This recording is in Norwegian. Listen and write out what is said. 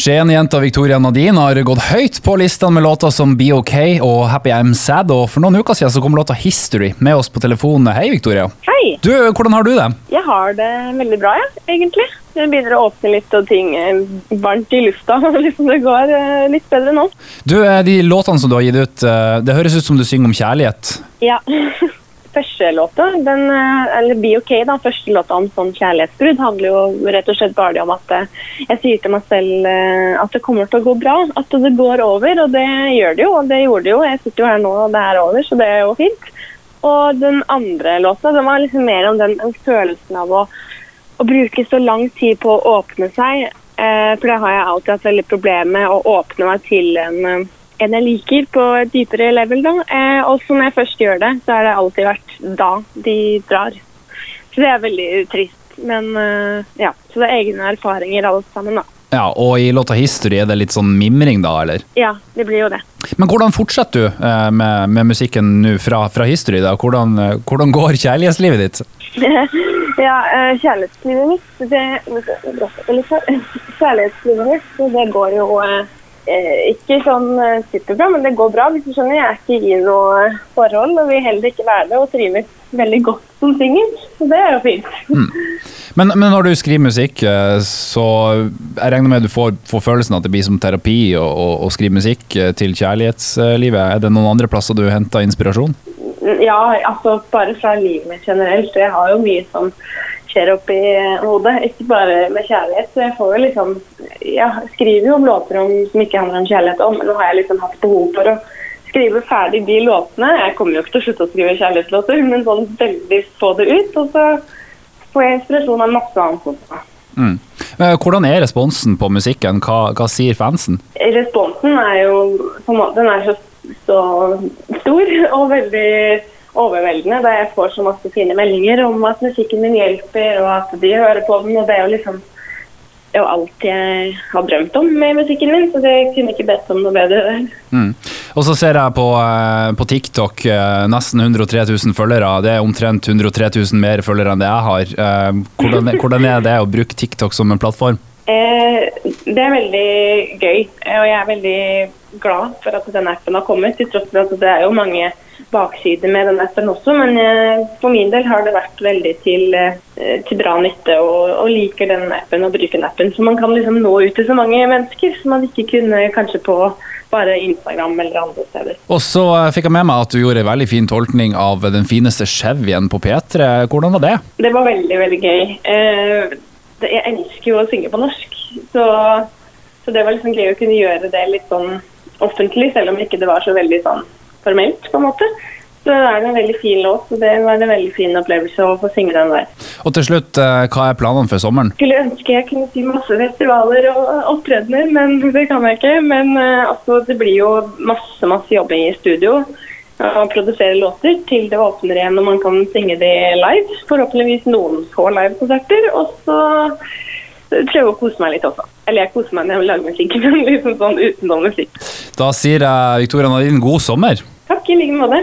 Skien-jenta Victoria Nadine har gått høyt på listene med låter som Be OK og Happy I'm Sad, og for noen uker siden så kom låta History med oss på telefonen. Hei, Victoria. Hei. Du, hvordan har du det? Jeg har det veldig bra, jeg, ja, egentlig. Det begynner å åpne litt, og ting er varmt i lufta. liksom Det går eh, litt bedre nå. Du, eh, De låtene som du har gitt ut, eh, det høres ut som du synger om kjærlighet. Ja. Første låta, den, eh, eller Be OK, da, første låta om sånn kjærlighetsbrudd, handler jo rett og slett bare om at eh, jeg sier til meg selv eh, at det kommer til å gå bra. At det går over, og det gjør det jo. Og det gjorde det jo. Jeg sitter jo her nå, og det er over, så det er jo fint. Og den andre låta, den var liksom mer om den, den følelsen av å, å bruke så lang tid på å åpne seg. Eh, for det har jeg alltid hatt veldig problemer med, å åpne meg til en eh, en jeg liker på et dypere level. da. Eh, og så når jeg først gjør det, så har det alltid vært da de drar. Så det er veldig trist. Men eh, ja, så det er egne erfaringer alle sammen, da. Ja, Og i låta History er det litt sånn mimring, da, eller? Ja, det blir jo det. Men hvordan fortsetter du eh, med, med musikken nå fra, fra History? da? Hvordan, eh, hvordan går kjærlighetslivet ditt? ja, kjærlighetslivet mitt det, Kjærlighetslivet mitt, det går jo eh, ikke sånn eh, superbra, men det går bra. hvis du skjønner. Jeg er ikke i noe forhold og vil heller ikke være det, og trives veldig godt som singel. Så det er jo fint. Men, men når du skriver musikk, eh, så jeg regner med du får, får følelsen at det blir som terapi å, å, å skrive musikk eh, til kjærlighetslivet. Er det noen andre plasser du henter inspirasjon? Ja, altså bare fra livet mitt generelt. Jeg har jo mye som skjer oppi hodet, ikke bare med kjærlighet. Så jeg får jo liksom Jeg skriver jo om låter om, som ikke handler om kjærlighet, òg, men nå har jeg liksom hatt behov for å skrive ferdig de låtene. Jeg kommer jo ikke til å slutte å skrive kjærlighetslåter, men sånn veldig få det ut. Og så får jeg inspirasjon av masse annet. Mm. Hvordan er responsen på musikken? Hva, hva sier fansen? Responsen er jo på en måte, den er så, så stor og veldig overveldende. Da jeg får så masse fine meldinger om at musikken min hjelper, og at de hører på den. og det er jo liksom jo alt jeg har drømt om med musikken min, så jeg kunne ikke bedt om noe bedre. Mm. Og så ser jeg på, eh, på TikTok eh, nesten 103 000 følgere. Det er omtrent 103 000 mer følgere enn det jeg har. Eh, Hvordan, hvordan er det å bruke TikTok som en plattform? Eh, det er veldig gøy, og jeg er veldig glad for at den appen har kommet. Til tross for at det er jo mange baksider med den appen også, men eh, for min del har det vært veldig til, eh, til bra nytte og, og liker den appen og bruker den appen. Så man kan liksom nå ut til så mange mennesker som man ikke kunne kanskje på bare Instagram eller andre steder. Og så eh, fikk jeg med meg at du gjorde en veldig fin tolkning av Den fineste chevyen på P3. Hvordan var det? Det var veldig, veldig gøy. Jeg elsker jo å synge på norsk, så, så det var liksom gøy å kunne gjøre det litt sånn offentlig, selv om ikke det var så veldig sånn formelt, på en måte. Så det er en veldig fin låt, og det var en veldig fin opplevelse å få synge den der. Og til slutt, eh, hva er planene for sommeren? Skulle ønske jeg kunne si masse festivaler og opptredener, men det kan jeg ikke. Men eh, altså, det blir jo masse, masse jobbing i studio og produsere låter til det åpner igjen og man kan synge det live. Forhåpentligvis noen få livekonserter. Og så prøve å kose meg litt også. Eller jeg koser meg når jeg lager musikk, men liksom sånn utenom musikk. Da sier jeg Victoria Nadine god sommer. Takk i like måte.